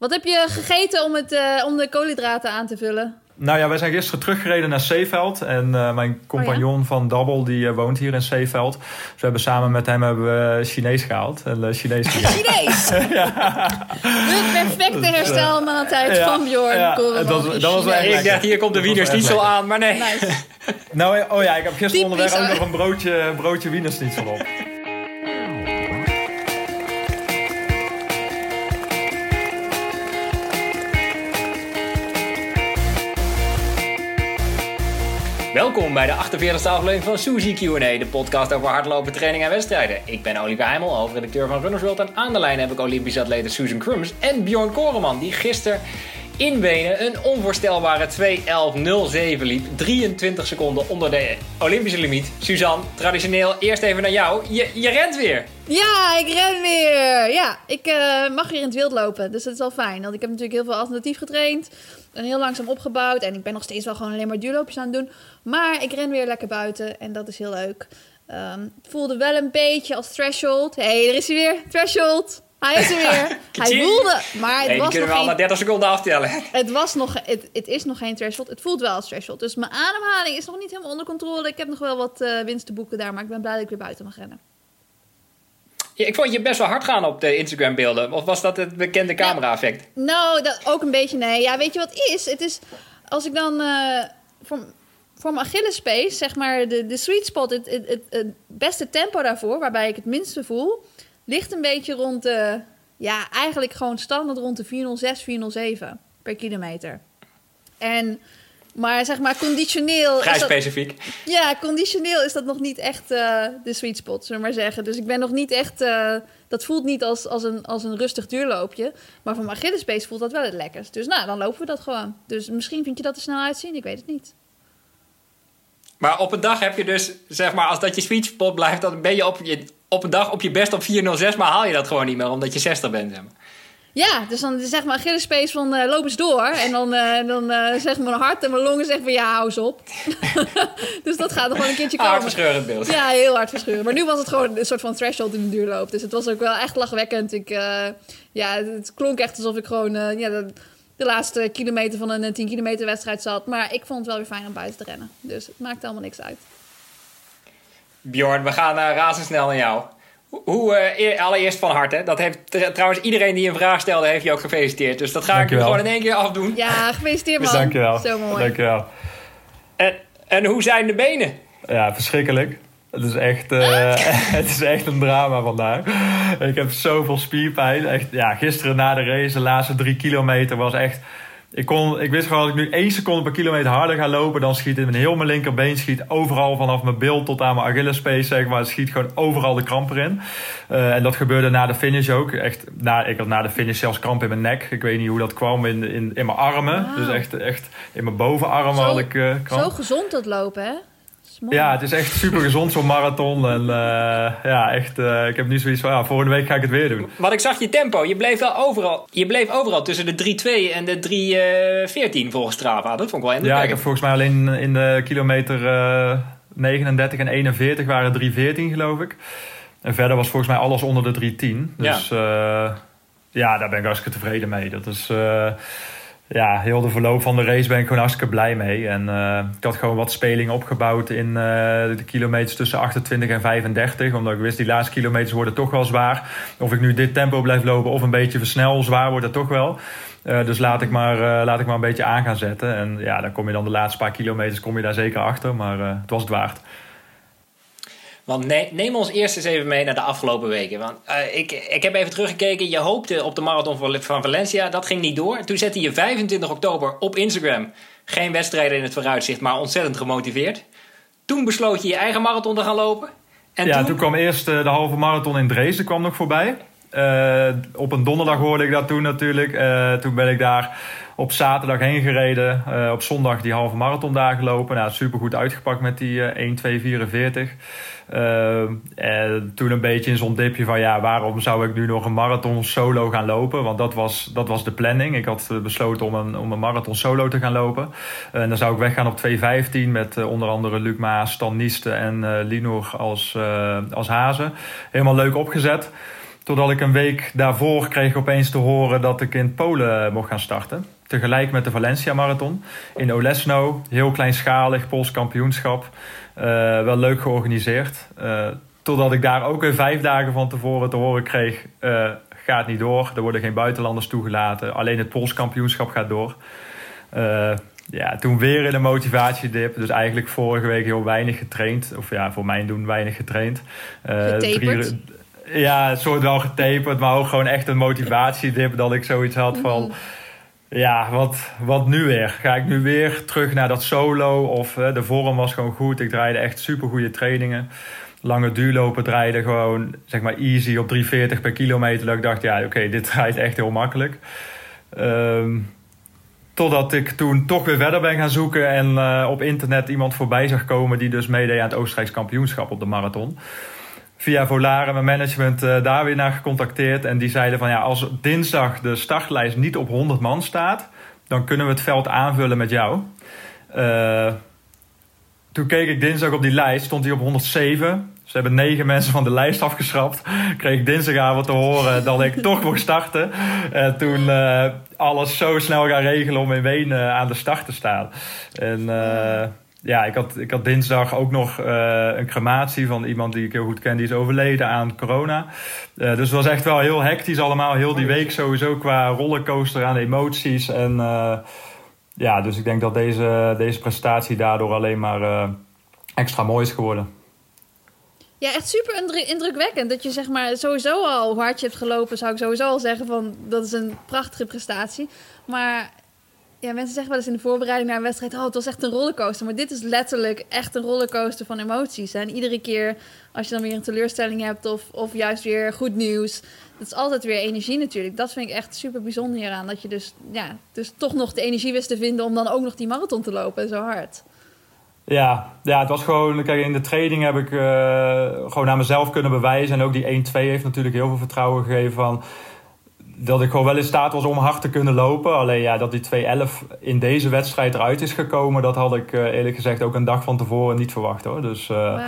Wat heb je gegeten om, het, uh, om de koolhydraten aan te vullen? Nou ja, wij zijn gisteren teruggereden naar Zeeveld. En uh, mijn compagnon oh van Dabbel, die uh, woont hier in Zeeveld. Dus we hebben samen met hem hebben we Chinees gehaald. En uh, Chinees Chinees? ja. De perfecte herstelmaaltijd ja, van Bjorn. Ja, dat, dat, was wel Ik dacht, hier komt de wienersnietsel aan, maar nee. Nice. nou, oh ja, ik heb gisteren onderweg ook nog een broodje, broodje wienersnietsel op. Welkom bij de 48e aflevering van Suzy Q&A, de podcast over hardlopen, training en wedstrijden. Ik ben Oliver Heimel, hoofdredacteur van Runners World. En aan de lijn heb ik Olympische atleten Susan Crums en Bjorn Koreman, die gisteren in Wenen een onvoorstelbare 2.11.07 liep. 23 seconden onder de Olympische limiet. Suzanne, traditioneel eerst even naar jou. Je, je rent weer. Ja, ik ren weer. Ja, ik uh, mag weer in het wild lopen. Dus dat is wel fijn. Want ik heb natuurlijk heel veel alternatief getraind. En heel langzaam opgebouwd. En ik ben nog steeds wel gewoon alleen maar duurloopjes aan het doen. Maar ik ren weer lekker buiten. En dat is heel leuk. Um, het voelde wel een beetje als threshold. Hé, hey, er is hij weer. Threshold. Hij is er weer. hij voelde, maar het hey, was kunnen nog we geen... 30 seconden aftellen. Het, was nog, het, het, is nog geen threshold. Het voelt wel als threshold. Dus mijn ademhaling is nog niet helemaal onder controle. Ik heb nog wel wat uh, winst te boeken daar. Maar ik ben blij dat ik weer buiten mag rennen. Ja, ik vond je best wel hard gaan op de Instagram beelden. Of was dat het bekende camera effect? Nou, nou, dat ook een beetje nee. Ja, weet je wat is? Het is, als ik dan... Uh, voor, voor mijn Achillespace, zeg maar, de, de sweet spot, het, het, het, het beste tempo daarvoor, waarbij ik het minste voel ligt een beetje rond de, ja, eigenlijk gewoon standaard rond de 406, 407 per kilometer. En, maar zeg maar, conditioneel. Vrij specifiek. Ja, conditioneel is dat nog niet echt uh, de sweet spot, zullen we maar zeggen. Dus ik ben nog niet echt. Uh, dat voelt niet als, als, een, als een rustig duurloopje. Maar voor mijn Achillespace voelt dat wel het lekkerst. Dus nou, dan lopen we dat gewoon. Dus misschien vind je dat er snel uitzien, ik weet het niet. Maar op een dag heb je dus, zeg maar, als dat je sweet spot blijft, dan ben je op je op een dag op je best op 406, maar haal je dat gewoon niet meer omdat je 60 bent. Zeg maar. Ja, dus dan zeg maar Achillespees van uh, loop eens door. En dan, uh, dan uh, mijn hart en mijn longen zeggen van ja, hou eens op. dus dat gaat nog wel een keertje komen. Hartverscheurend beeld. Ja, heel hard verscheurend. Maar nu was het gewoon een soort van threshold in de duurloop. Dus het was ook wel echt lachwekkend. Ik, ja, het klonk echt alsof ik gewoon ja, de, de, laatste kilometer van een 10 kilometer wedstrijd zat. Maar ik vond het wel weer fijn om buiten te rennen. Dus het maakt allemaal niks uit. Bjorn, we gaan razendsnel naar jou. Hoe, uh, allereerst van harte. Dat heeft trouwens iedereen die een vraag stelde, heeft je ook gefeliciteerd. Dus dat ga ik nu gewoon in één keer afdoen. Ja, gefeliciteerd man. Dankjewel. Zo mooi. Dankjewel. En, en hoe zijn de benen? Ja, verschrikkelijk. Het is, echt, uh, het is echt een drama vandaag. Ik heb zoveel spierpijn. Echt, ja, gisteren na de race, de laatste drie kilometer, was echt ik, kon, ik wist gewoon, als ik nu één seconde per kilometer harder ga lopen, dan schiet in mijn heel mijn linkerbeen schiet overal vanaf mijn bil tot aan mijn Achillespees, zeg maar. Het schiet gewoon overal de kramp erin. Uh, en dat gebeurde na de finish ook. Echt, na, ik had na de finish zelfs kramp in mijn nek. Ik weet niet hoe dat kwam in, in, in mijn armen. Dus echt, echt in mijn bovenarmen zo, had ik uh, kramp. Zo gezond dat lopen, hè? Ja, het is echt super gezond zo'n marathon. En uh, ja, echt, uh, ik heb nu zoiets van, ja, volgende week ga ik het weer doen. Wat ik zag, je tempo, je bleef wel overal, je bleef overal tussen de 3-2 en de 3-14 volgens Strava. Dat vond ik wel indrukwekkend. Ja, ik heb volgens mij alleen in de kilometer uh, 39 en 41 waren 3-14 geloof ik. En verder was volgens mij alles onder de 3-10. Dus ja. ja, daar ben ik hartstikke tevreden mee. Dat is ja, heel de verloop van de race ben ik gewoon hartstikke blij mee. En uh, ik had gewoon wat speling opgebouwd in uh, de kilometers tussen 28 en 35. Omdat ik wist, die laatste kilometers worden toch wel zwaar. Of ik nu dit tempo blijf lopen of een beetje versnel, zwaar wordt het toch wel. Uh, dus laat ik, maar, laat ik maar een beetje aan gaan zetten. En ja, dan kom je dan de laatste paar kilometers kom je daar zeker achter. Maar het was het waard. Want neem ons eerst eens even mee naar de afgelopen weken. Want uh, ik, ik heb even teruggekeken. Je hoopte op de marathon van Valencia. Dat ging niet door. Toen zette je 25 oktober op Instagram. Geen wedstrijden in het vooruitzicht, maar ontzettend gemotiveerd. Toen besloot je je eigen marathon te gaan lopen. En ja, toen... kwam eerst uh, de halve marathon in Dresden kwam nog voorbij. Uh, op een donderdag hoorde ik dat toen natuurlijk. toen ben ik daar op zaterdag heen gereden. op zondag die halve marathon daar gelopen. Nou, super goed uitgepakt met die 1.244. Uh, en toen een beetje in zo'n dipje van ja, waarom zou ik nu nog een marathon solo gaan lopen? Want dat was, dat was de planning. Ik had besloten om een, om een marathon solo te gaan lopen. En dan zou ik weggaan op 2.15 met uh, onder andere Luc Maas, Stan Nieste en uh, Linor als, als hazen. Helemaal leuk opgezet. Totdat ik een week daarvoor kreeg opeens te horen dat ik in Polen mocht gaan starten. Tegelijk met de Valencia Marathon in Olesno. Heel kleinschalig, Pools kampioenschap. Uh, wel leuk georganiseerd. Uh, totdat ik daar ook weer vijf dagen van tevoren te horen kreeg... Uh, gaat niet door, er worden geen buitenlanders toegelaten. Alleen het Pools kampioenschap gaat door. ja, toen weer in een motivatiedip. Dus eigenlijk vorige week heel weinig getraind. Of ja, voor mijn doen weinig getraind. Ja, een soort wel getaperd, maar ook gewoon echt een motivatiedip. Dat ik zoiets had van... Mhm. Ja, wat, wat nu weer? Ga ik nu weer terug naar dat solo? Of de vorm was gewoon goed. Ik draaide echt super goede trainingen. Lange duurlopen draaide gewoon zeg maar easy op 3,40 per kilometer. Dat ik dacht, ja, oké, dit draait echt heel makkelijk. Ehm, totdat ik toen toch weer verder ben gaan zoeken en uh, op internet iemand voorbij zag komen die dus meedeed aan het Oostenrijks kampioenschap op de marathon via Volare, mijn management, uh, daar weer naar gecontacteerd. En die zeiden van ja, als dinsdag de startlijst niet op 100 man staat, dan kunnen we het veld aanvullen met jou. Uh, toen keek ik dinsdag op die lijst, stond hij op 107. Ze hebben negen mensen van de lijst afgeschrapt. Kreeg ik dinsdagavond te horen dat ik toch mocht starten. En toen uh, alles zo snel gaan regelen om in Wenen aan de start te staan. En ja, ik had, ik had dinsdag ook nog uh, een crematie van iemand die ik heel goed ken. Die is overleden aan corona. Uh, dus het was echt wel heel hectisch allemaal. Heel die week sowieso qua rollercoaster aan emoties. En uh, ja, dus ik denk dat deze, deze prestatie daardoor alleen maar extra mooi is geworden. Ja, echt super indrukwekkend. Dat je zeg maar sowieso al hard hebt gelopen, zou ik sowieso al zeggen van dat is een prachtige prestatie. Maar ja, mensen zeggen wel eens in de voorbereiding naar een wedstrijd: Oh, het was echt een rollercoaster. Maar dit is letterlijk echt een rollercoaster van emoties. En iedere keer als je dan weer een teleurstelling hebt of, of juist weer goed nieuws. Dat is altijd weer energie natuurlijk. Dat vind ik echt super bijzonder hieraan. Dat je dus, ja, dus toch nog de energie wist te vinden om dan ook nog die marathon te lopen. Zo hard. Ja, ja, het was gewoon. Kijk, in de training heb ik uh, gewoon aan mezelf kunnen bewijzen. En ook die 1-2 heeft natuurlijk heel veel vertrouwen gegeven van dat ik gewoon wel in staat was om hard te kunnen lopen. Alleen ja, dat die 2.11 in deze wedstrijd eruit is gekomen... dat had ik uh, eerlijk gezegd ook een dag van tevoren niet verwacht hoor. Dus, uh,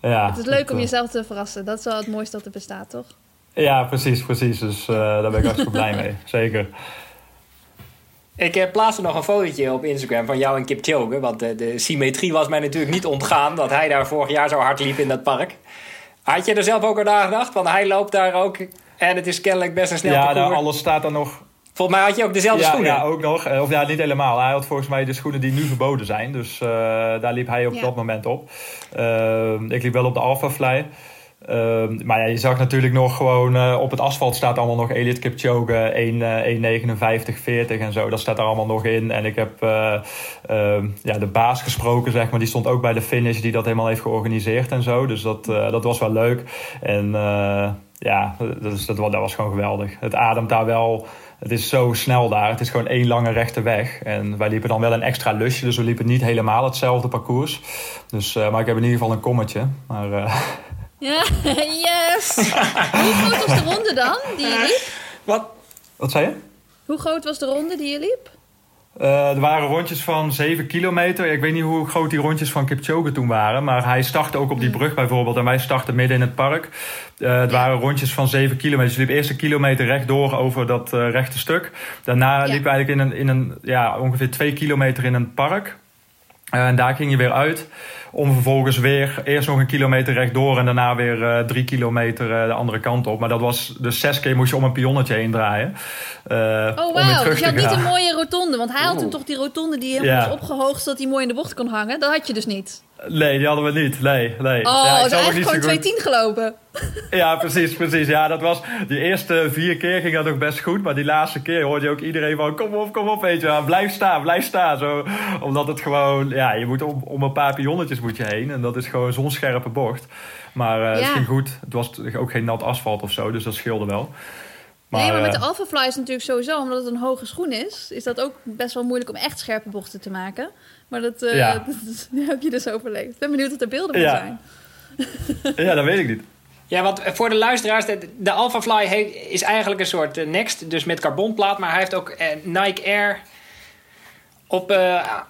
ja, het is leuk om eh, jezelf te verrassen. Dat is wel het mooiste dat er bestaat, toch? Ja, precies, precies. Dus daar ben ik hartstikke blij mee. Zeker. Ik plaatste nog een fotootje op Instagram van jou en Kip Kipchoge. Want de, de, symmetrie was mij natuurlijk niet ontgaan... dat hij daar vorig jaar zo hard liep in dat park. Had je er zelf ook aan gedacht? Want hij loopt daar ook en het is kennelijk best een snel ja, nou, alles staat er nog... Volgens mij had je ook dezelfde schoenen. Ja, ook nog. Eh, of ja, niet helemaal. Hij had volgens mij de schoenen die nu verboden zijn. Dus uh, daar liep hij op dat moment op. Uh, ik liep wel op de Alphafly. Uh, maar ja, je zag natuurlijk nog gewoon uh, op het asfalt staat allemaal nog Elite Kipchoge 1.59.40 en zo. Dat staat er allemaal nog in. En ik heb ehm, ja, de baas gesproken, zeg maar. Die stond ook bij de finish die dat helemaal heeft georganiseerd en zo. Dus dat, dat was wel leuk. En ja, dat, is, dat, dat was gewoon geweldig. Het ademt daar wel. Het is zo snel daar. Het is gewoon één lange rechte weg. En wij liepen dan wel een extra lusje. Dus we liepen niet helemaal hetzelfde parcours. Dus, uh, maar ik heb in ieder geval een kommetje. Maar, uh... Ja, yes! Hoe groot was de ronde dan die je liep? Wat? Wat zei je? Hoe groot was de ronde die je liep? Uh, er waren rondjes van 7 kilometer. Ik weet niet hoe groot die rondjes van Kipchoge toen waren. Maar hij startte ook op die brug bijvoorbeeld. En wij startten midden in het park. Uh, het waren rondjes van 7 kilometer. Dus je liep eerst een kilometer rechtdoor over dat uh, rechte stuk. Daarna ja. liep we eigenlijk in een, in een ja, ongeveer 2 kilometer in een park. En daar ging je weer uit. Om vervolgens weer eerst nog een kilometer rechtdoor en daarna weer uh, drie kilometer uh, de andere kant op. Maar dat was dus zes keer moest je om een pionnetje heen draaien. Uh, oh wauw, dus je had niet een mooie rotonde. Want hij had toen toch die rotonde die helemaal ja. was opgehoogd zodat hij mooi in de bocht kon hangen. Dat had je dus niet. Nee, die hadden we niet. Nee, nee. Oh, ja, ik is eigenlijk gewoon 2-10 gelopen. Ja, precies, precies. Ja, dat was... Die eerste vier keer ging dat ook best goed. Maar die laatste keer hoorde je ook iedereen van... Kom op, kom op, weet je wel. Blijf staan, blijf staan. Zo, omdat het gewoon... Ja, je moet om, om een paar pionnetjes moet je heen. En dat is gewoon zo'n scherpe bocht. Maar uh, ja. het ging goed. Het was ook geen nat asfalt of zo. Dus dat scheelde wel. Maar, nee, maar met de Alphafly is natuurlijk sowieso... Omdat het een hoge schoen is... Is dat ook best wel moeilijk om echt scherpe bochten te maken. Maar dat, uh, ja. dat, dat heb je dus overleefd. Ik ben benieuwd wat er beelden van ja. zijn. ja, dat weet ik niet. Ja, want voor de luisteraars, de, Alphafly is eigenlijk een soort Next, dus met carbonplaat. Maar hij heeft ook eh, Nike Air op,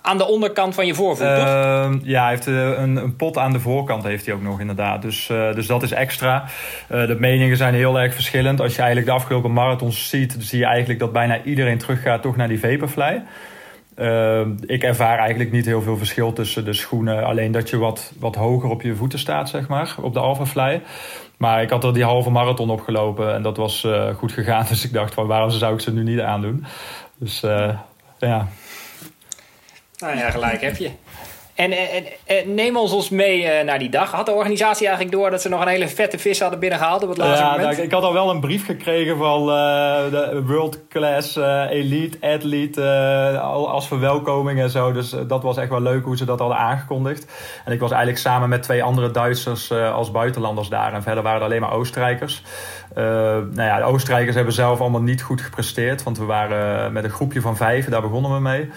aan de onderkant van je voorvoet, toch? Ehm, ja, hij heeft een, een, pot aan de voorkant heeft hij ook nog inderdaad. Dus, dus dat is extra. de meningen zijn heel erg verschillend. Als je eigenlijk de afgelopen marathons ziet... zie je eigenlijk dat bijna iedereen teruggaat toch naar die Vaporfly. Ehm, ik ervaar eigenlijk niet heel veel verschil tussen de schoenen. Alleen dat je wat, wat hoger op je voeten staat, zeg maar, op de Alphafly. Maar ik had er die halve marathon opgelopen en dat was goed gegaan. Dus ik dacht van waarom zou ik ze nu niet aandoen? Dus ja, nou ja, gelijk heb je. En, en, en, neem ons ons mee uh, naar die dag. Had de organisatie eigenlijk door dat ze nog een hele vette vis hadden binnengehaald op het laatste ja, moment? Nou, ik had al wel een brief gekregen van uh, de World Class uh, Elite Athlete als verwelkoming en zo. Dus dat was echt wel leuk hoe ze dat hadden aangekondigd. En ik was eigenlijk samen met twee andere Duitsers als buitenlanders daar. En verder waren er alleen maar Oostenrijkers. nou ja, de Oostenrijkers hebben zelf allemaal niet goed gepresteerd. Want we waren met een groepje van vijf, daar begonnen we mee.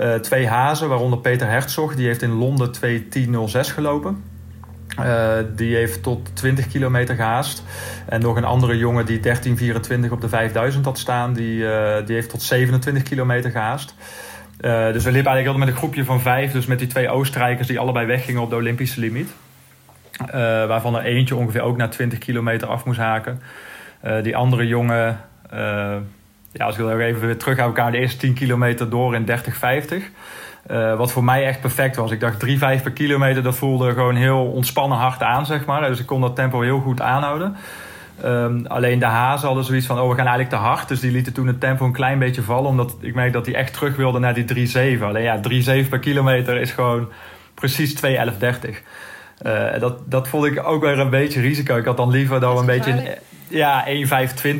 Uh, twee hazen, waaronder Peter Herzog. Die heeft in Londen 2.10.06 gelopen. Uh, die heeft tot 20 kilometer gehaast. En nog een andere jongen die 13.24 op de 5000 had staan. Die, uh, die heeft tot 27 kilometer gehaast. dus we liepen eigenlijk altijd met een groepje van vijf. Dus met die twee Oostenrijkers die allebei weggingen op de Olympische limiet. waarvan er eentje ongeveer ook naar 20 kilometer af moest haken. die andere jongen ja, als ik wil even weer terug aan elkaar, de eerste 10 kilometer door in 30, 50. Uh, wat voor mij echt perfect was. Ik dacht 3, 5 per kilometer, dat voelde gewoon heel ontspannen hard aan, zeg maar. Dus ik kon dat tempo heel goed aanhouden. Um, alleen de hazen hadden zoiets van, oh, we gaan eigenlijk te hard. Dus die lieten toen het tempo een klein beetje vallen. Omdat ik merkte dat hij echt terug wilde naar die 3,7. Alleen ja, 3,7 per kilometer is gewoon precies 2,11,30. Uh, dat, dat vond ik ook weer een beetje risico. Ik had dan liever dat we een beetje ja,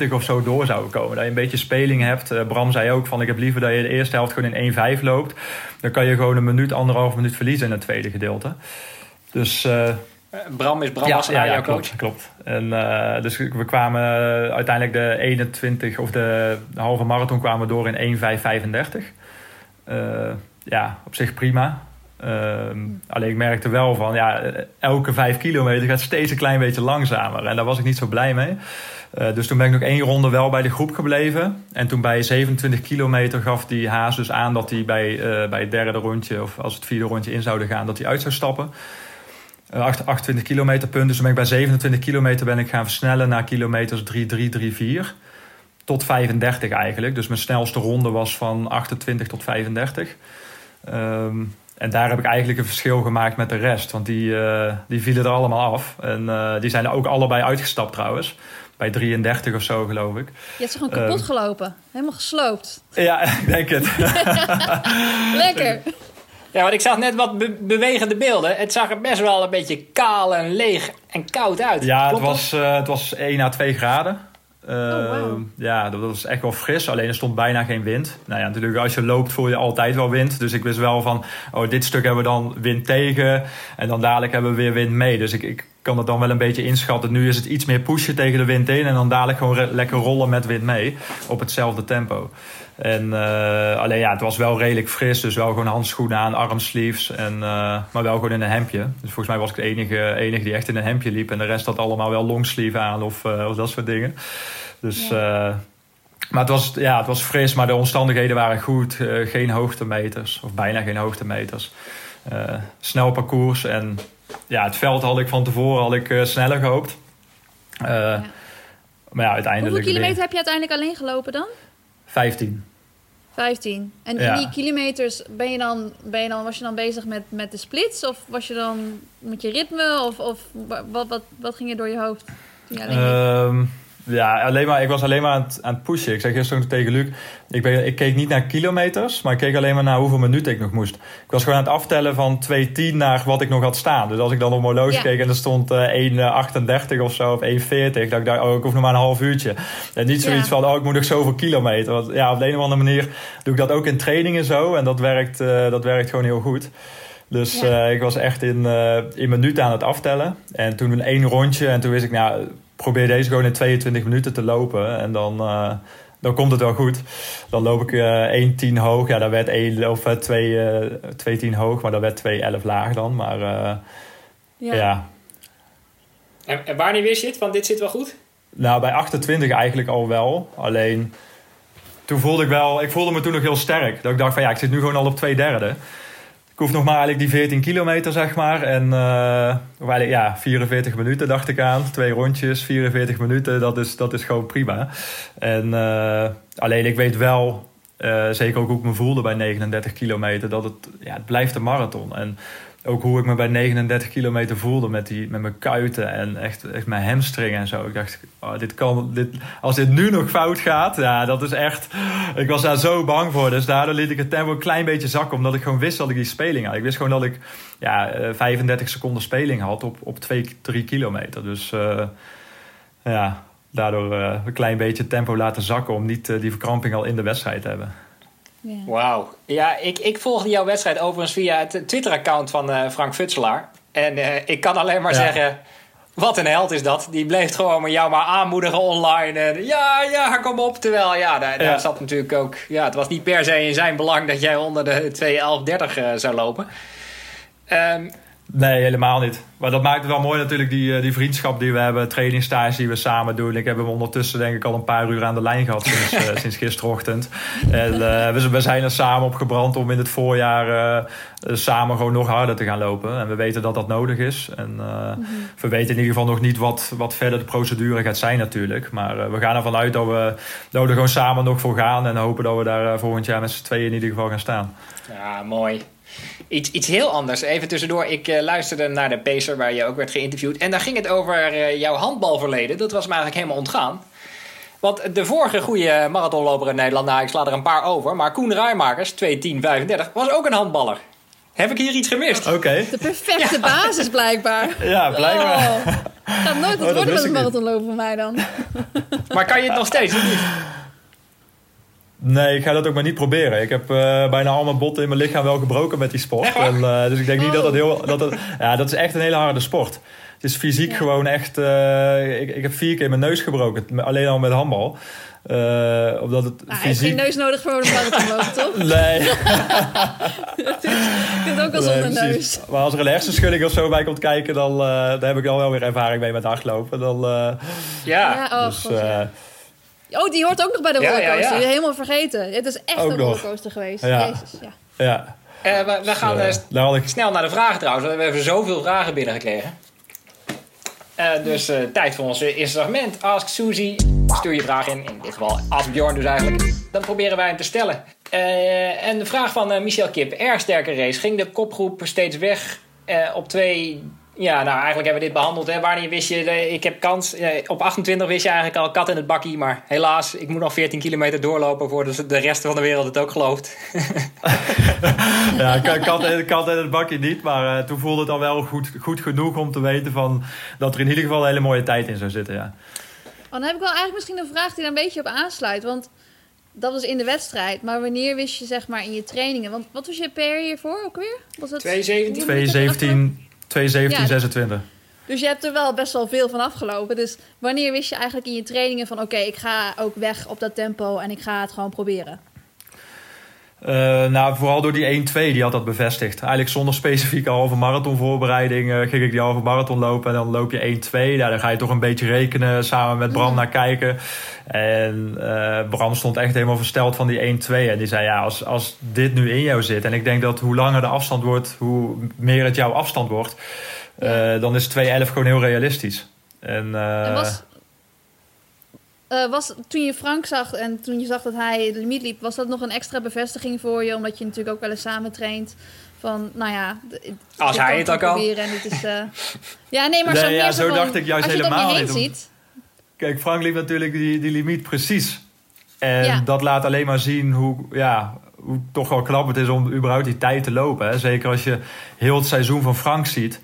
1,25 of zo door zouden komen. Dat je een beetje speling hebt. Uh, Bram zei ook van ik heb liever dat je de eerste helft gewoon in 1,5 loopt. Dan kan je gewoon een minuut, anderhalf minuut verliezen in het tweede gedeelte. Dus... Uh, Bram is Bram ja, was ja, ja, jouw coach. Klopt, klopt. En, uh, dus we kwamen uiteindelijk de 21 of de, halve marathon kwamen door in 1,535. ja, op zich prima. Ehm, alleen ik merkte wel van, ja, elke vijf kilometer gaat steeds een klein beetje langzamer. En daar was ik niet zo blij mee. Uh, dus toen ben ik nog één ronde wel bij de groep gebleven. En toen bij 27 kilometer gaf die Haas dus aan dat hij bij, uh, bij het derde rondje, of als het vierde rondje in zouden gaan, dat hij uit zou stappen. Uh, 28 kilometer punt. Dus toen ben ik bij 27 kilometer ben ik gaan versnellen naar kilometers 3, 3, 3, 4. Tot 35 eigenlijk. Dus mijn snelste ronde was van 28 tot 35. Um, en daar heb ik eigenlijk een verschil gemaakt met de rest. Want die, uh, die vielen er allemaal af. En uh, die zijn er ook allebei uitgestapt trouwens. Bij 33 of zo, geloof ik. Je hebt ze gewoon kapot uh, gelopen. Helemaal gesloopt. Ja, ik denk het. Lekker. Ja, want ik zag net wat be bewegende beelden. Het zag er best wel een beetje kaal en leeg en koud uit. Ja, het was, het was 1 à 2 graden. Uh, oh, wow. Ja, dat was echt wel fris. Alleen er stond bijna geen wind. Nou ja, natuurlijk als je loopt voel je altijd wel wind. Dus ik wist wel van, oh, dit stuk hebben we dan wind tegen. En dan dadelijk hebben we weer wind mee. Dus ik, ik kan het dan wel een beetje inschatten. Nu is het iets meer pushen tegen de wind in. En dan dadelijk gewoon lekker rollen met wind mee. Op hetzelfde tempo. En uh, alleen ja, het was wel redelijk fris. Dus wel gewoon handschoenen aan, armsleeves. En, uh, maar wel gewoon in een hemdje. Dus volgens mij was ik de enige, enige die echt in een hemdje liep. En de rest had allemaal wel longsleeve aan of, uh, of dat soort dingen. Dus, ja. maar het was, ja, het was fris, maar de omstandigheden waren goed. geen hoogtemeters, of bijna geen hoogtemeters. snel parcours. En ja, het veld had ik van tevoren had ik, sneller gehoopt. Ja. Maar ja, uiteindelijk... Hoeveel kilometer heb je uiteindelijk alleen gelopen dan? 15. 15. En in die kilometers ben je dan, ben je dan, was je dan bezig met, met de splits? Of was je dan met je ritme? Of, of wat, wat, wat ging er door je hoofd? Ja, alleen maar, ik was alleen maar aan het, aan het pushen. Ik zei gisteren tegen Luc, ik, ben, ik keek niet naar kilometers, maar ik keek alleen maar naar hoeveel minuten ik nog moest. Ik was gewoon aan het aftellen van 2.10 naar wat ik nog had staan. Dus als ik dan op mijn horloge keek en er stond uh, 1.38 of zo, of 1.40, dacht ik, dacht, oh, ik hoef nog maar een half uurtje. En niet zoiets ja. van, oh, ik moet nog zoveel kilometer. Want ja, op de een of andere manier doe ik dat ook in trainingen zo. En dat werkt, uh, dat werkt gewoon heel goed. Dus ja. uh, ik was echt in, in minuten aan het aftellen. En toen een één rondje. En toen wist ik, nou, probeer deze gewoon in 22 minuten te lopen. En dan, uh, dan komt het wel goed. Dan loop ik uh, 1,10 hoog. Ja, dat werd 1 of 2, uh, 2,10 hoog, maar dat werd 2,11 laag dan. Maar uh, ja. ja. En, en wanneer wist je het? Want dit zit wel goed? Nou, bij 28 eigenlijk al wel. Alleen toen voelde ik wel, ik voelde me toen nog heel sterk. Dat ik dacht van ja, ik zit nu gewoon al op twee derde. Ik hoef nog maar eigenlijk die 14 kilometer, zeg maar. En uh, ja, 44 minuten dacht ik aan. Twee rondjes, 44 minuten, dat is, dat is gewoon prima. En uh, alleen ik weet wel, uh, zeker ook hoe ik me voelde bij 39 kilometer, dat het, ja, het blijft een marathon. En ook hoe ik me bij 39 kilometer voelde met, die, met mijn kuiten en echt, echt mijn hamstringen en zo. Ik dacht, oh, dit kan, dit, als dit nu nog fout gaat, ja, dat is echt... Ik was daar zo bang voor. Dus daardoor liet ik het tempo een klein beetje zakken, omdat ik gewoon wist dat ik die speling had. Ik wist gewoon dat ik ja, 35 seconden speling had op, op 2, 3 kilometer. Dus uh, ja, daardoor uh, een klein beetje tempo laten zakken om niet die verkramping al in de wedstrijd te hebben. Yeah. Wauw. Ja, ik, ik volgde jouw wedstrijd overigens via het Twitter-account van uh, Frank Futselaar. En uh, ik kan alleen maar ja. zeggen... Wat een held is dat. Die bleef gewoon met jou maar aanmoedigen online. En ja, ja, kom op. Terwijl, ja, daar, daar ja. zat natuurlijk ook... Ja, het was niet per se in zijn belang dat jij onder de 2.11.30 uh, zou lopen. Um, Nee, helemaal niet. Maar dat maakt het wel mooi natuurlijk, die, die vriendschap die we hebben. Trainingstage die we samen doen. Ik heb hem ondertussen denk ik al een paar uur aan de lijn gehad sinds, uh, sinds gisterochtend. En uh, we, we, zijn er samen op gebrand om in het voorjaar uh, samen gewoon nog harder te gaan lopen. En we weten dat dat nodig is. En mm-hmm. we weten in ieder geval nog niet wat, wat verder de procedure gaat zijn natuurlijk. Maar we gaan ervan uit dat we, dat we er gewoon samen nog voor gaan. En hopen dat we daar volgend jaar met z'n tweeën in ieder geval gaan staan. Ja, mooi. Iets, iets heel anders. Even tussendoor. Ik uh, luisterde naar de Pacer waar je ook werd geïnterviewd. En daar ging het over uh, jouw handbalverleden. Dat was me eigenlijk helemaal ontgaan. Want de vorige goede marathonloper in Nederland, nou ik sla er een paar over. Maar Koen Rijmakers, 2.10.35, was ook een handballer. Heb ik hier iets gemist? Oké. Okay. De perfecte ja. basis blijkbaar. Ja, blijkbaar. Oh. Gaat nooit wat oh, worden met een marathonloper van mij dan. maar kan je het nog steeds? Niet? Nee, ik ga dat ook maar niet proberen. Ik heb uh, bijna al mijn botten in mijn lichaam wel gebroken met die sport. En, uh, dus ik denk niet dat dat heel. Dat het, ja, dat is echt een hele harde sport. Het is fysiek ja. gewoon echt. Uh, ik, ik heb vier keer mijn neus gebroken. Alleen al met handbal. omdat het ah, fysiek... geen neus nodig voor een marathonlopen, toch? Nee. je kunt ook al zonder nee, neus. Maar als er een hersenschudding of zo bij komt kijken, dan daar heb ik al wel weer ervaring mee met hardlopen. Dan, ja. ja oh, dus, Oh, die hoort ook nog bij de rollercoaster. Ja, ja, ja. Helemaal vergeten. Het is echt ook een rollercoaster geweest. Jezus, ja. ja. Uh, we, we, gaan uh, uh, ik... snel naar de vragen trouwens. We hebben zoveel vragen binnengekregen. dus tijd voor ons eerste segment. Ask Suzy. Stuur je vraag in. In dit geval Ask Bjorn dus eigenlijk. Dan proberen wij hem te stellen. en de vraag van Michel Kip. Erg sterke race. Ging de kopgroep steeds weg op twee ja, nou eigenlijk hebben we dit behandeld. Hè. Wanneer wist je, ik heb kans. Op 28 wist je eigenlijk al kat in het bakkie. Maar helaas, ik moet nog 14 kilometer doorlopen voor de rest van de wereld het ook gelooft. ja, kat, kat in het bakkie niet. Maar uh, toen voelde het al wel goed, goed genoeg om te weten van, dat er in ieder geval een hele mooie tijd in zou zitten. Ja. Oh, dan heb ik wel eigenlijk misschien een vraag die daar een beetje op aansluit. Want dat was in de wedstrijd. Maar wanneer wist je zeg maar in je trainingen? Want wat was je per hiervoor ook weer? Was het 217? 217. 217, 26. Dus je hebt er wel best wel veel van afgelopen. Dus wanneer wist je eigenlijk in je trainingen van... oké, ik ga ook weg op dat tempo en ik ga het gewoon proberen? Uh, nou, vooral door die 1-2, die had dat bevestigd. Eigenlijk zonder specifieke halve marathonvoorbereiding uh, ging ik die halve marathon lopen. En dan loop je 1-2. Nou, dan ga je toch een beetje rekenen, samen met Bram naar kijken. En uh, Bram stond echt helemaal versteld van die 1-2. En die zei, ja, als, als dit nu in jou zit... en ik denk dat hoe langer de afstand wordt, hoe meer het jouw afstand wordt... dan is 2-11 gewoon heel realistisch. En, en was, uh, was, toen je Frank zag en toen je zag dat hij de limiet liep, was dat nog een extra bevestiging voor je? Omdat je natuurlijk ook wel eens samen traint. Van, nou ja, als hij het ook al. En het is, uh... ja, nee, maar nee, zo, ja, zo dacht ik juist helemaal niet. Ziet. Kijk, Frank liep natuurlijk die, die limiet precies. En ja. dat laat alleen maar zien hoe, ja, hoe toch wel knap het is om überhaupt die tijd te lopen. Hè? Zeker als je heel het seizoen van Frank ziet.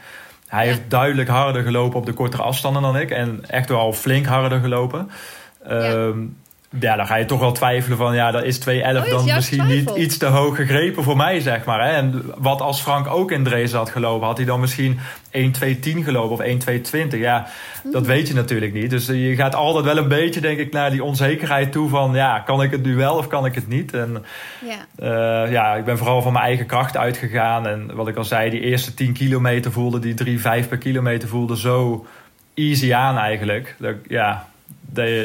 Hij ja. heeft duidelijk harder gelopen op de kortere afstanden dan ik. En echt wel flink harder gelopen. Um, ja. dan ga je toch wel twijfelen van ja, dat is 2-11 oh, dan misschien niet iets te hoog gegrepen voor mij, zeg maar. Hè? En wat als Frank ook in Dresden had gelopen, had hij dan misschien 1-2-10 gelopen of 1-2-20? Ja, mm. dat weet je natuurlijk niet. Dus je gaat altijd wel een beetje, denk ik, naar die onzekerheid toe van ja, kan ik het nu wel of kan ik het niet? En ja, uh, ja ik ben vooral van mijn eigen kracht uitgegaan. En wat ik al zei, die eerste 10 kilometer voelde, die 3, 5 per kilometer voelde zo easy aan eigenlijk. Dat, ja,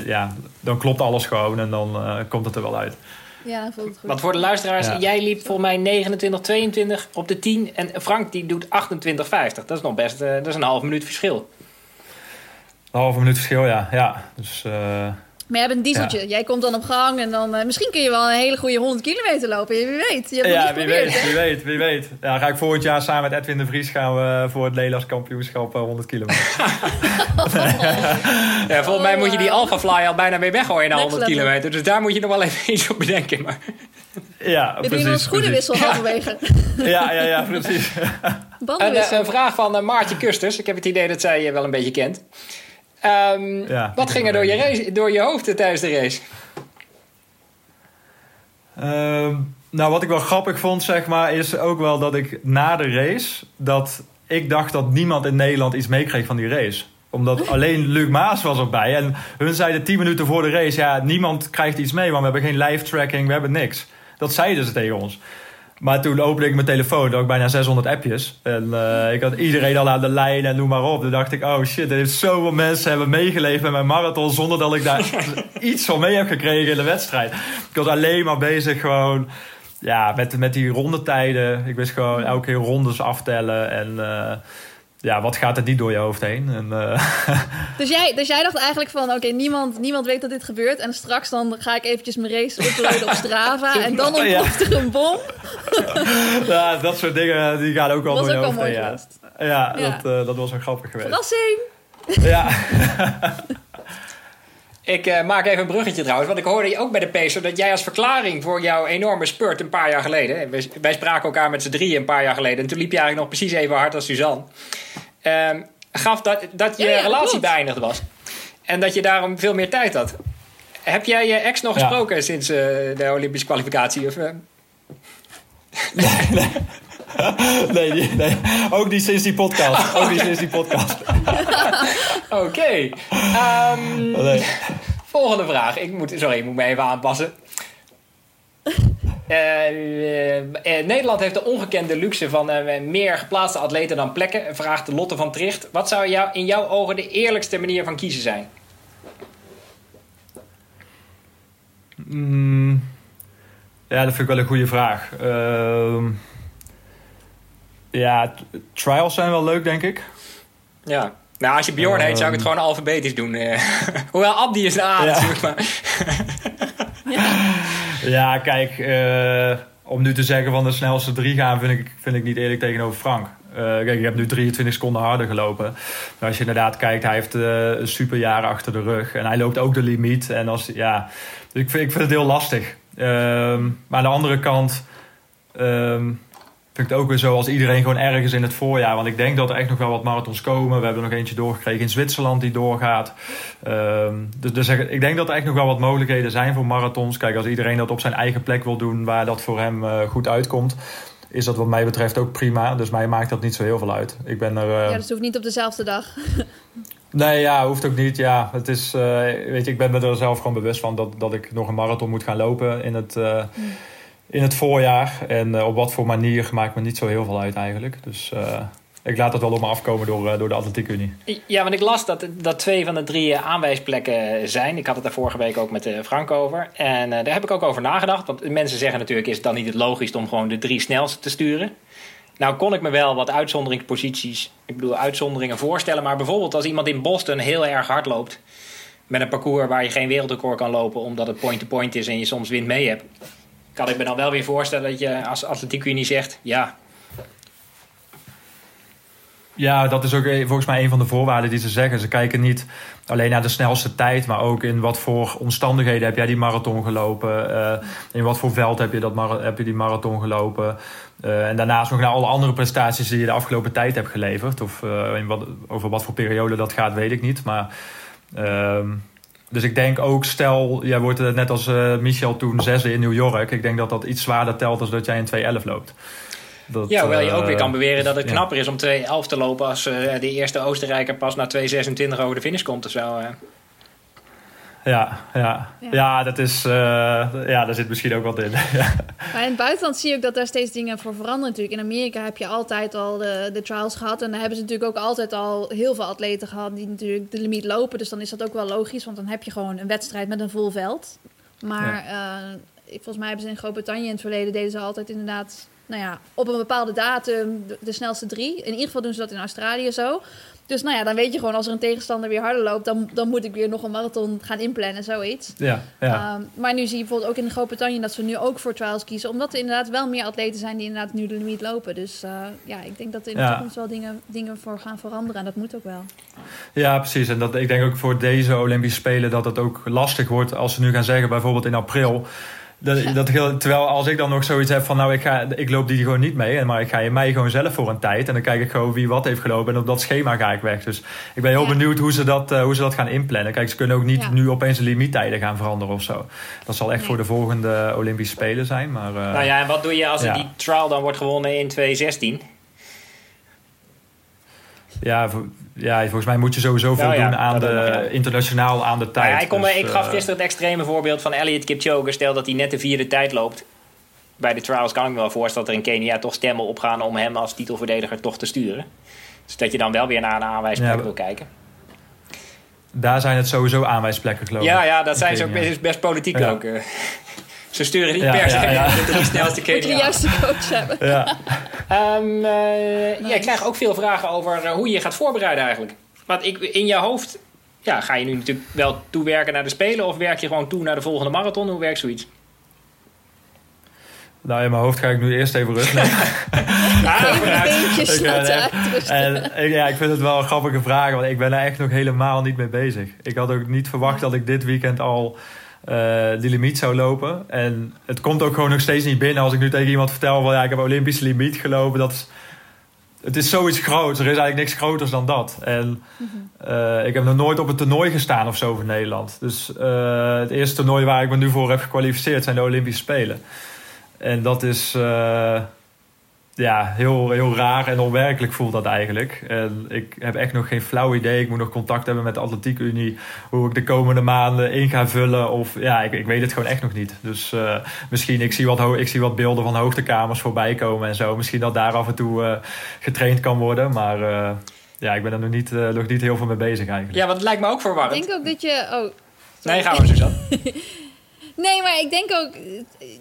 ja, dan klopt alles gewoon en dan komt het er wel uit. Ja, voelt het goed. Want voor de luisteraars, jij liep volgens mij 29, 22 op de 10 en Frank die doet 28, 50. Dat is nog best, dat is een half minuut verschil. Een halve minuut verschil, ja. ja. Dus, maar jij bent een dieseltje. Jij komt dan op gang en dan... Uh, misschien kun je wel een hele goede 100 kilometer lopen. Wie weet. Je hebt ja, wie weet, wie weet, wie weet. Ja, ga ik volgend jaar samen met Edwin de Vries gaan we voor het Nederlands kampioenschap 100 eh, kilometer. ja, volgens mij moet je die Alpha Fly al bijna mee weggooien na 100 kilometer. Dus daar moet je nog wel even iets op bedenken. Maar... Ja, Heb precies. een schoenenwissel halverwege? Ja, ja, ja, precies. Een, eh, een, vraag van Maartje Kusters. Ik heb het idee dat zij je wel een beetje kent. Um, wat ging er door je, race, door je hoofd tijdens de race? Um, nou, wat ik wel grappig vond, zeg maar, is ook wel dat ik na de race... dat ik dacht dat niemand in Nederland iets meekreeg van die race omdat alleen Luc Maas was erbij. En hun zeiden tien minuten voor de race... ja, niemand krijgt iets mee, want we hebben geen live tracking, we hebben niks. Dat zeiden ze tegen ons. Maar toen opende ik mijn telefoon, had ik bijna 600 appjes. En uh, ik had iedereen al aan de lijn en noem maar op. Toen dacht ik, oh shit, er heeft zoveel mensen hebben meegeleefd met mijn marathon... zonder dat ik daar iets van mee heb gekregen in de wedstrijd. Ik was alleen maar bezig gewoon ja, met, met die rondetijden. Ik wist gewoon elke keer rondes aftellen en... Uh, ja, wat gaat er niet door je hoofd heen? En, uh... dus, jij, dus jij dacht eigenlijk van, oké, niemand, niemand weet dat dit gebeurt. En straks dan ga ik eventjes mijn race uploaden op Strava. en dan ontploft er een bom. ja, dat soort dingen die gaan ook al door je hoofd heen. Ja, ja, Dat, uh, dat was een grappig geweest. Verrassing! Ja. Ik uh, maak even een bruggetje trouwens. Want ik hoorde ook bij de Pacer dat jij als verklaring voor jouw enorme spurt een paar jaar geleden. Wij, wij spraken elkaar met z'n drieën een paar jaar geleden. En toen liep je eigenlijk nog precies even hard als Suzanne. Uh, gaf dat, dat je relatie beëindigd was. En dat je daarom veel meer tijd had. Heb jij je ex nog gesproken sinds uh, de Olympische kwalificatie? Of, nee, nee. nee, die, nee, ook niet sinds die podcast. Ook niet sinds die podcast. Oké. Okay. Um, nee. Volgende vraag. Ik moet, sorry, ik moet me even aanpassen. Uh, uh, Nederland heeft de ongekende luxe van uh, meer geplaatste atleten dan plekken. Vraagt Lotte van Tricht. Wat zou jou, in jouw ogen de eerlijkste manier van kiezen zijn? Mm, ja, dat vind ik wel een goede vraag. Ehm, ja, trials zijn wel leuk, denk ik. Ja. Nou, als je Bjorn heet, zou ik het ehm. gewoon alfabetisch doen. Eh. Hoewel Abdi is een A ja. natuurlijk. Maar. ja. kijk, uh, om nu te zeggen van de snelste drie gaan, vind ik, vind ik niet eerlijk tegenover Frank. Uh, kijk, ik heb nu 23 seconden harder gelopen. Maar als je inderdaad kijkt, hij heeft uh, een super jaar achter de rug. En hij loopt ook de limiet. En als, ja, dus ik, vind, ik vind het heel lastig. Uh, maar aan de andere kant... Um, vind ik het ook weer zo als iedereen gewoon ergens in het voorjaar. Want ik denk dat er echt nog wel wat marathons komen. We hebben nog eentje doorgekregen in Zwitserland die doorgaat. Um, dus, dus ik denk dat er echt nog wel wat mogelijkheden zijn voor marathons. Kijk, als iedereen dat op zijn eigen plek wil doen waar dat voor hem uh, goed uitkomt. Is dat wat mij betreft ook prima. Dus mij maakt dat niet zo heel veel uit. Ik ben er. Uh... Ja, dus het hoeft niet op dezelfde dag. Nee, ja, hoeft ook niet. Ja, het is, uh, weet je, ik ben me er zelf gewoon bewust van dat, dat ik nog een marathon moet gaan lopen in het, uh, in het voorjaar. En uh, op wat voor manier maakt me niet zo heel veel uit eigenlijk. Dus uh, ik laat het wel op me afkomen door, uh, door de Atletiek Unie. Ja, want ik las dat, dat twee van de drie aanwijsplekken zijn. Ik had het daar vorige week ook met Frank over. En daar heb ik ook over nagedacht. Want mensen zeggen natuurlijk, is het dan niet het logisch om gewoon de drie snelste te sturen? Nou kon ik me wel wat uitzonderingsposities, ik bedoel uitzonderingen voorstellen. Maar bijvoorbeeld als iemand in Boston heel erg hard loopt... met een parcours waar je geen wereldrecord kan lopen... omdat het point-to-point -point is en je soms wind mee hebt kan ik me dan wel weer voorstellen dat je als atletiek unie zegt, ja. Ja, dat is ook volgens mij een van de voorwaarden die ze zeggen. Ze kijken niet alleen naar de snelste tijd, maar ook in wat voor omstandigheden heb jij die marathon gelopen. Uh, in wat voor veld heb je, dat heb je die marathon gelopen. Uh, en daarnaast nog naar alle andere prestaties die je de afgelopen tijd hebt geleverd. Of uh, in wat, over wat voor periode dat gaat, weet ik niet. Maar ehm, dus ik denk ook, stel, jij wordt net als uh, Michel toen zesde in New York. Ik denk dat dat iets zwaarder telt dan dat jij in 2.11 loopt. Dat, ja, hoewel je ook weer kan beweren dat het knapper is om 2.11 te lopen... als de eerste Oostenrijker pas na 2.26 over de finish komt of zo. Ja, ja. ja. dat is, uh, ja, daar zit misschien ook wat in. maar in het buitenland zie je ook dat daar steeds dingen voor veranderen natuurlijk. In Amerika heb je altijd al de, de trials gehad. En daar hebben ze natuurlijk ook altijd al heel veel atleten gehad die natuurlijk de limiet lopen. Dus dan is dat ook wel logisch, want dan heb je gewoon een wedstrijd met een vol veld. Maar ja. uh, volgens mij hebben ze in Groot-Brittannië in het verleden deden ze altijd inderdaad nou ja, op een bepaalde datum de, de, snelste drie. In ieder geval doen ze dat in Australië zo. Dus nou ja, dan weet je gewoon als er een tegenstander weer harder loopt, dan, dan moet ik weer nog een marathon gaan inplannen, zoiets. Ja, ja. Um, maar nu zie je bijvoorbeeld ook in Groot-Brittannië dat ze nu ook voor trials kiezen, omdat er inderdaad wel meer atleten zijn die inderdaad nu de limiet lopen. Dus uh, ja, ik denk dat er in de toekomst wel dingen, dingen voor gaan veranderen en dat moet ook wel. Ja, precies. En dat, ik denk ook voor deze Olympische Spelen dat het ook lastig wordt als ze nu gaan zeggen, bijvoorbeeld in april dat, dat terwijl als ik dan nog zoiets heb van nou ik, ga, ik loop die gewoon niet mee. Maar ik ga in mei gewoon zelf voor een tijd. En dan kijk ik gewoon wie wat heeft gelopen. En op dat schema ga ik weg. Dus ik ben heel benieuwd hoe ze, dat, uh, hoe ze dat gaan inplannen. Kijk, ze kunnen ook niet nu opeens de limiettijden gaan veranderen of zo. Dat zal echt voor de volgende Olympische Spelen zijn. Maar, uh, nou ja, en wat doe je als die trial dan wordt gewonnen in 2016? Ja, ja, volgens mij moet je sowieso veel nou doen aan de, internationaal aan de tijd. Ja, ik, kom, dus, ik gaf eh, gisteren het extreme voorbeeld van Elliot Kipchoge. Stel dat hij net de vierde tijd loopt. Bij de trials kan ik me wel voorstellen dat er in Kenia toch stemmen opgaan om hem als titelverdediger toch te sturen. Dus dat je dan wel weer naar een aanwijsplek wil kijken. Daar zijn het sowieso aanwijsplekken, geloof ik. Ja, ja dat zijn ze ook best, best politiek ook. Eh. Ze sturen niet per se ja, de snelste Kenia. Moet je de juiste coach hebben. Ja. um, uh, ja, ik krijg ook veel vragen over uh, hoe je je gaat voorbereiden eigenlijk. Want ik, in je hoofd ja, ga je nu natuurlijk wel toewerken naar de Spelen... of werk je gewoon toe naar de volgende marathon? Hoe werkt zoiets? Nou, in mijn hoofd ga ik nu eerst even rust nemen. ah, Beentjes en, en, ja, ik vind het wel een grappige vraag, want ik ben er echt nog helemaal niet mee bezig. Ik had ook niet verwacht dat ik dit weekend al uh, die limiet zou lopen. En het komt ook gewoon nog steeds niet binnen als ik nu tegen iemand vertel van ja, ik heb Olympische limiet gelopen. Dat is, het is zoiets groots. Er is eigenlijk niks groters dan dat. En uh, ik heb nog nooit op een toernooi gestaan of zo voor Nederland. Dus uh, het eerste toernooi waar ik me nu voor heb gekwalificeerd zijn de Olympische Spelen. En dat is ja, heel, heel raar en onwerkelijk voelt dat eigenlijk. En ik heb echt nog geen flauw idee. Ik moet nog contact hebben met de Atletiek Unie. Hoe ik de komende maanden in ga vullen. Of ja, ik, ik weet het gewoon echt nog niet. Dus uh, misschien, ik zie, wat, ik zie wat beelden van hoogtekamers voorbij komen en zo. Misschien dat daar af en toe uh, getraind kan worden. Maar uh, ja, ik ben er nog niet, nog niet heel veel mee bezig eigenlijk. Ja, want het lijkt me ook verwarrend. Ik denk ook dat je... Oh, nee, gaan we Suzanne. Nee, maar ik denk ook,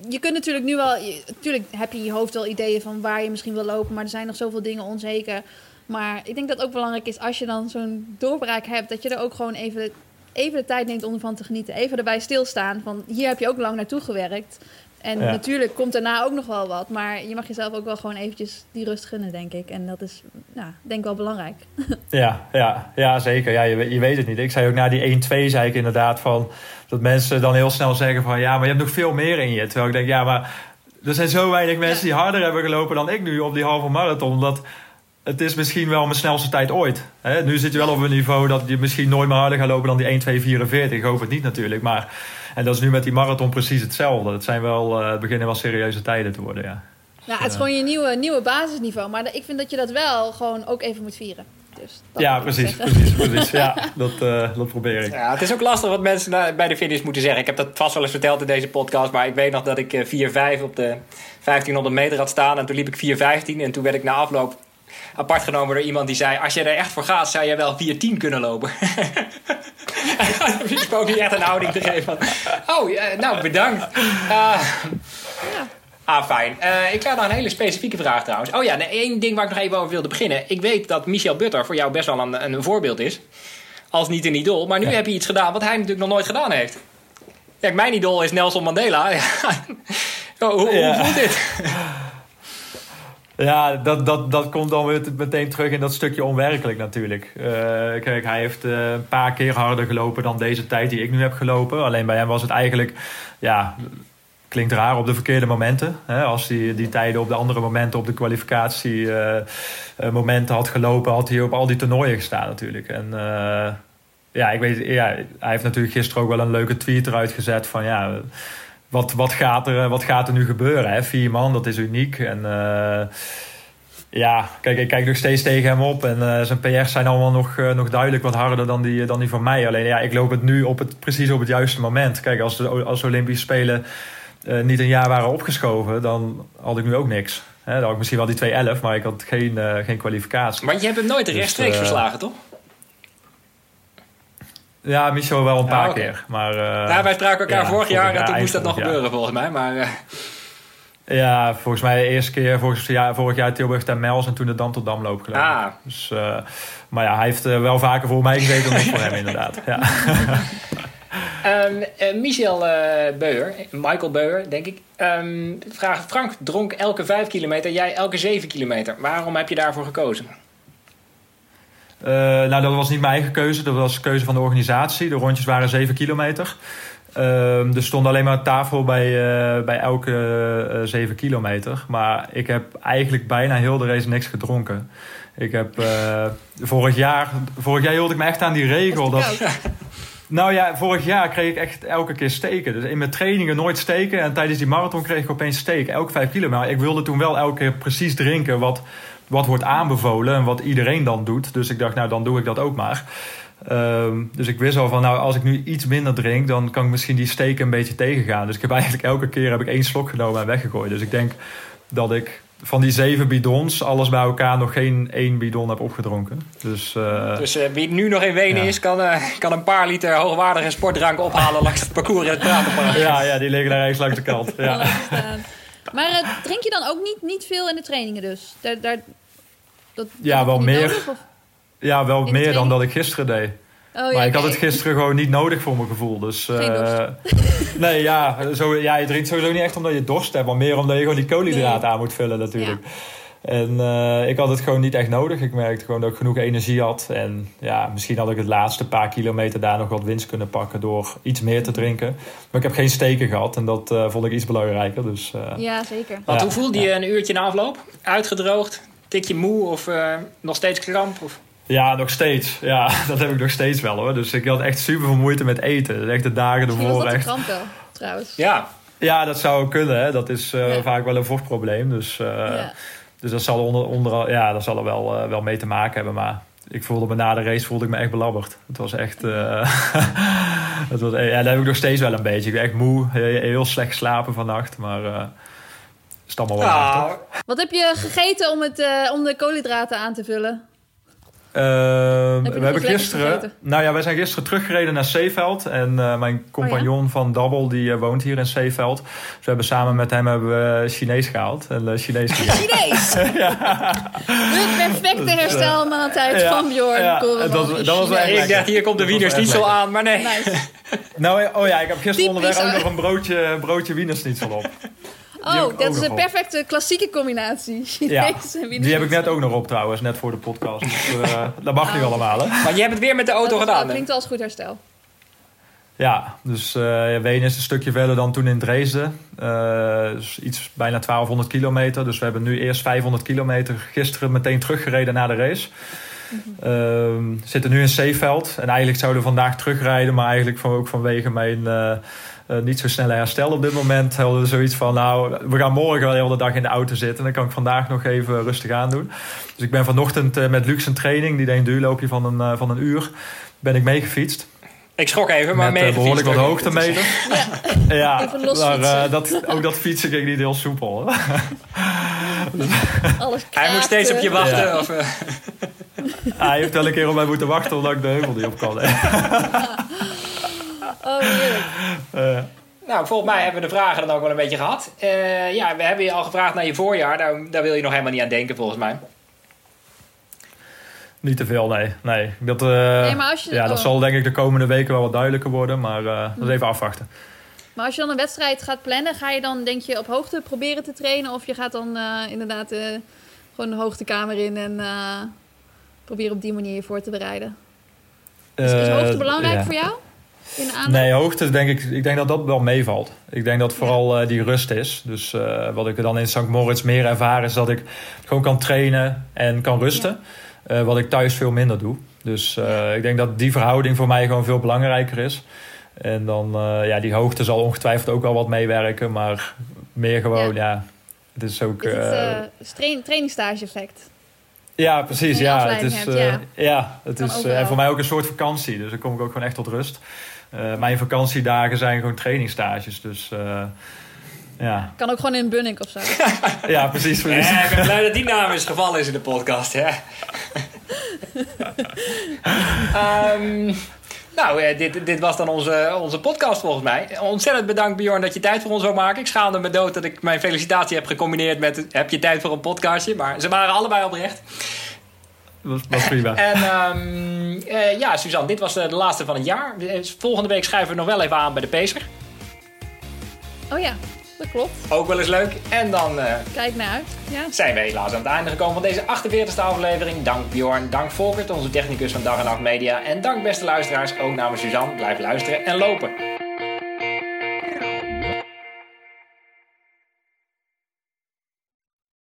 je kunt natuurlijk nu wel, natuurlijk heb je in je hoofd wel ideeën van waar je misschien wil lopen, maar er zijn nog zoveel dingen onzeker. Maar ik denk dat het ook belangrijk is als je dan zo'n doorbraak hebt, dat je er ook gewoon even, even de tijd neemt om ervan te genieten. Even erbij stilstaan van hier heb je ook lang naartoe gewerkt. En natuurlijk komt daarna ook nog wel wat. Maar je mag jezelf ook wel gewoon eventjes die rust gunnen, denk ik. En dat is, nou, denk ik wel belangrijk. Ja, ja, ja zeker. Ja, je, je weet het niet. Ik zei ook na die 1-2 zei ik inderdaad van... dat mensen dan heel snel zeggen van... ja, maar je hebt nog veel meer in je. Terwijl ik denk, ja, maar... er zijn zo weinig mensen die harder hebben gelopen dan ik nu op die halve marathon. Dat het is misschien wel mijn snelste tijd ooit. Hè? Nu zit je wel op een niveau dat je misschien nooit meer harder gaat lopen dan die 1-2-44. Ik hoop het niet natuurlijk. Maar, en dat is nu met die marathon precies hetzelfde. Het, zijn wel, uh, het beginnen wel serieuze tijden te worden, ja. Nou, het is gewoon je nieuwe, nieuwe basisniveau. Maar ik vind dat je dat wel gewoon ook even moet vieren. Dus ja, precies, precies, precies. Ja, dat, uh, dat probeer ik. Ja, het is ook lastig wat mensen bij de finish moeten zeggen. Ik heb dat vast wel eens verteld in deze podcast. Maar ik weet nog dat ik 4-5 eh, op de 1500 meter had staan. En toen liep ik 4-15. En toen werd ik na afloop apart genomen door iemand die zei... als je er echt voor gaat, zou je wel 4-10 kunnen lopen. ik ook niet echt een houding te geven van... oh, nou, bedankt. Uh, Ah, fijn. Uh, ik krijg nog een hele specifieke vraag trouwens. Oh ja, één ding waar ik nog even over wilde beginnen. Ik weet dat Michel Butter voor jou best wel een, een voorbeeld is. Als niet een idool. Maar nu heb je iets gedaan wat hij natuurlijk nog nooit gedaan heeft. Kijk, mijn idool is Nelson Mandela. hoe, hoe voelt dit? Ja, dat, dat, dat komt dan weer meteen terug in dat stukje onwerkelijk natuurlijk. Uh, kijk, hij heeft uh, een paar keer harder gelopen dan deze tijd die ik nu heb gelopen. Alleen bij hem was het eigenlijk, ja, klinkt raar op de verkeerde momenten. Hè? Als hij die tijden op de andere momenten op de kwalificatie uh, momenten had gelopen, had hij op al die toernooien gestaan natuurlijk. En ja, ik weet, ja, hij heeft natuurlijk gisteren ook wel een leuke tweet eruit gezet van ja wat, wat, gaat, er, wat gaat er nu gebeuren? Hè? Vier man, dat is uniek. En uh, Ja, kijk, ik kijk nog steeds tegen hem op. En uh, zijn PR's zijn allemaal nog, uh, nog duidelijk wat harder dan die, dan die van mij. Alleen ja, ik loop het nu op het, precies op het juiste moment. Kijk, als de, als de Olympische Spelen niet een jaar waren opgeschoven, dan had ik nu ook niks. He, dan had ik misschien wel die 2-11, maar ik had geen, geen kwalificatie. Want je hebt hem nooit rechtstreeks dus, verslagen, toch? Ja, Michel wel een paar keer. Maar, ja, wij spraken elkaar ja, vorig jaar en toen moest dat nog gebeuren volgens mij. Maar, ja, volgens mij de eerste keer vorig jaar, vorig jaar Tilburg ten Mels en toen de Dam tot Damloop geloof Ah. Dus, uh, maar ja, hij heeft wel vaker voor mij gezeten dan ik voor hem inderdaad. Ja. um, uh, Michel Beuer, Michael Beuer denk ik, um, vraagt Frank dronk elke 5 kilometer, jij elke 7 kilometer. Waarom heb je daarvoor gekozen? Nou, dat was niet mijn eigen keuze. Dat was de keuze van de organisatie. De rondjes waren 7 kilometer. Um, er stond alleen maar een tafel bij, uh, bij elke uh, 7 kilometer. Maar ik heb eigenlijk bijna heel de race niks gedronken. Ik heb uh, vorig jaar, vorig jaar hield ik me echt aan die regel. Dat, nou ja, vorig jaar kreeg ik echt elke keer steken. Dus in mijn trainingen nooit steken. En tijdens die marathon kreeg ik opeens steken. Elke 5 kilometer. Maar ik wilde toen wel elke keer precies drinken wat, wat wordt aanbevolen. En wat iedereen dan doet. Dus ik dacht, nou dan doe ik dat ook maar. Um, dus ik wist al van, nou, als ik nu iets minder drink, dan kan ik misschien die steken een beetje tegengaan. Dus ik heb eigenlijk elke keer heb ik één slok genomen en weggegooid. Dus ik denk dat ik van die zeven bidons, alles bij elkaar, nog geen één bidon heb opgedronken. Dus, uh, dus uh, wie nu nog in Wenen ja. is, kan, uh, kan een paar liter hoogwaardige sportdrank ophalen langs het parcours in het Pratenpark. Ja, ja, die liggen daar eens langs de kant. Ja. Maar drink je dan ook niet, niet veel in de trainingen dus? Daar, daar, dat, ja, wel meer. Nodig, ja, wel meer dan dat ik gisteren deed. Oh, ja, maar ik had het gisteren gewoon niet nodig voor mijn gevoel. Dus, uh, nee, ja, zo, ja, je drinkt sowieso niet echt omdat je dorst hebt, maar meer omdat je gewoon die koolhydraten nee. aan moet vullen natuurlijk. Ja. En uh, ik had het gewoon niet echt nodig. Ik merkte gewoon dat ik genoeg energie had. En ja, misschien had ik het laatste paar kilometer daar nog wat winst kunnen pakken door iets meer te drinken. Maar ik heb geen steken gehad en dat uh, vond ik iets belangrijker. Dus, ja, zeker. Want hoe voelde je een uurtje na afloop? Uitgedroogd? Tikje moe of nog steeds kramp? Of? Ja, nog steeds. Ja, dat heb ik nog steeds wel hoor. Dus ik had echt super veel moeite met eten. Echt de dagen ervoor. was dat echt. kramp wel, trouwens. Ja. Ja, dat zou kunnen. Hè. Dat is uh, ja. vaak wel een vochtprobleem. Dus, uh, ja. Dus dat zal, onder, onder, ja, dat zal er wel, uh, wel mee te maken hebben. Maar ik voelde me na de race voelde ik me echt belabberd. Het was echt... het was, ja, dat heb ik nog steeds wel een beetje. Ik ben echt moe. Heel, heel slecht slapen vannacht. Maar... is het allemaal wel ah. Wat heb je gegeten om, het, om de koolhydraten aan te vullen? Uh, we hebben gisteren. Nou ja, wij zijn gisteren teruggereden naar Zeeveld. En uh, mijn compagnon oh ja? van Dabbel die uh, woont hier in Zeeveld. Dus we hebben samen met hem hebben we Chinees gehaald. En Chinees Chinees! ja. De perfecte herstelmaaltijd ja, van Bjorn. Ja, dat, dat was wel echt Ik dacht, hier komt de wienersnietsel aan, maar nee. Nice. nou, oh ja, ik heb gisteren onderweg ook nog een broodje, broodje wienersnietsel op. Oh, dat is een perfecte klassieke combinatie. Ja, die heb ik net ook nog op trouwens, net voor de podcast. Dus, uh, dat mag niet allemaal, hè? Maar je hebt het weer met de auto dat gedaan, Dat klinkt als goed herstel. Ja, dus uh, Wenen is een stukje verder dan toen in Dresden. Uh, dus iets bijna 1200 kilometer. Dus we hebben nu eerst 500 kilometer gisteren meteen teruggereden naar de race. -hmm. uh, zitten nu in Zeeveld. En eigenlijk zouden we vandaag terugrijden, maar eigenlijk van, ook vanwege mijn uh, uh, niet zo snelle herstel op dit moment hadden we zoiets van: nou, we gaan morgen wel de hele dag in de auto zitten. En dan kan ik vandaag nog even rustig aan doen. Dus ik ben vanochtend uh, met Lux een training, die deed een duurloopje van een, uh, van een uur, ben ik meegefietst. Ik schrok even, maar mee. behoorlijk wat hoogtemeter. Ja, ja maar dat, ook dat fietsen ging niet heel soepel. Alles Hij moet steeds op je wachten. Ja. Of, Hij heeft wel een keer op mij moeten wachten omdat ik de heuvel niet op kan. Oh, heerlijk. Uh, nou, volgens mij hebben we de vragen dan ook wel een beetje gehad. Uh, ja, we hebben je al gevraagd naar je voorjaar. Daar, daar wil je nog helemaal niet aan denken, volgens mij. Niet te veel, nee. nee. Dat, uh, nee maar als je, ja, dat oh. zal denk ik de komende weken wel wat duidelijker worden. Maar uh, dat is even afwachten. Maar als je dan een wedstrijd gaat plannen, ga je dan denk je op hoogte proberen te trainen? Of je gaat dan uh, inderdaad gewoon de hoogtekamer in en proberen op die manier je voor te bereiden? Is, is hoogte belangrijk ja. voor jou? Nee, hoogte denk ik, ik denk dat dat wel meevalt. Ik denk dat vooral uh, die rust is. Dus uh, wat ik dan in St. Moritz meer ervaar is dat ik gewoon kan trainen en kan rusten. Ja. Uh, wat ik thuis veel minder doe. Dus ja. ik denk dat die verhouding voor mij gewoon veel belangrijker is. En dan, ja, die hoogte zal ongetwijfeld ook wel wat meewerken. Maar meer gewoon, ja, Het is ook... Is het eh, eh, train, trainingstage effect? ja, precies. Ja, het is, hebt, eh, ja. ja, het is eh, en voor mij ook een soort vakantie. Dus dan kom ik ook gewoon echt tot rust. Eh, mijn vakantiedagen zijn gewoon trainingstages. Dus eh, ja. Kan ook gewoon in Bunnik of zo. ja, precies. precies. Ja, ik ben blij dat die naam is gevallen is in de podcast. Hè? Ehm, nou, eh, dit, dit was dan onze, onze podcast volgens mij. Ontzettend bedankt Bjorn dat je tijd voor ons wou maken. Ik schaamde me dood dat ik mijn felicitatie heb gecombineerd met... heb je tijd voor een podcastje? Maar ze waren allebei oprecht. Dat was prima. En ehm, eh, ja, Suzanne, dit was eh, de laatste van het jaar. Eh, Volgende week schrijven we nog wel even aan bij de Pacer. Oh ja, dat klopt. Ook wel eens leuk. En dan eh, Kijk naar uit. Ja. zijn we helaas aan het einde gekomen van deze 48e aflevering. Dank Bjorn, dank Volkert, onze technicus van Dag en Nacht Media. En dank beste luisteraars, ook namens Suzanne. Blijf luisteren en lopen.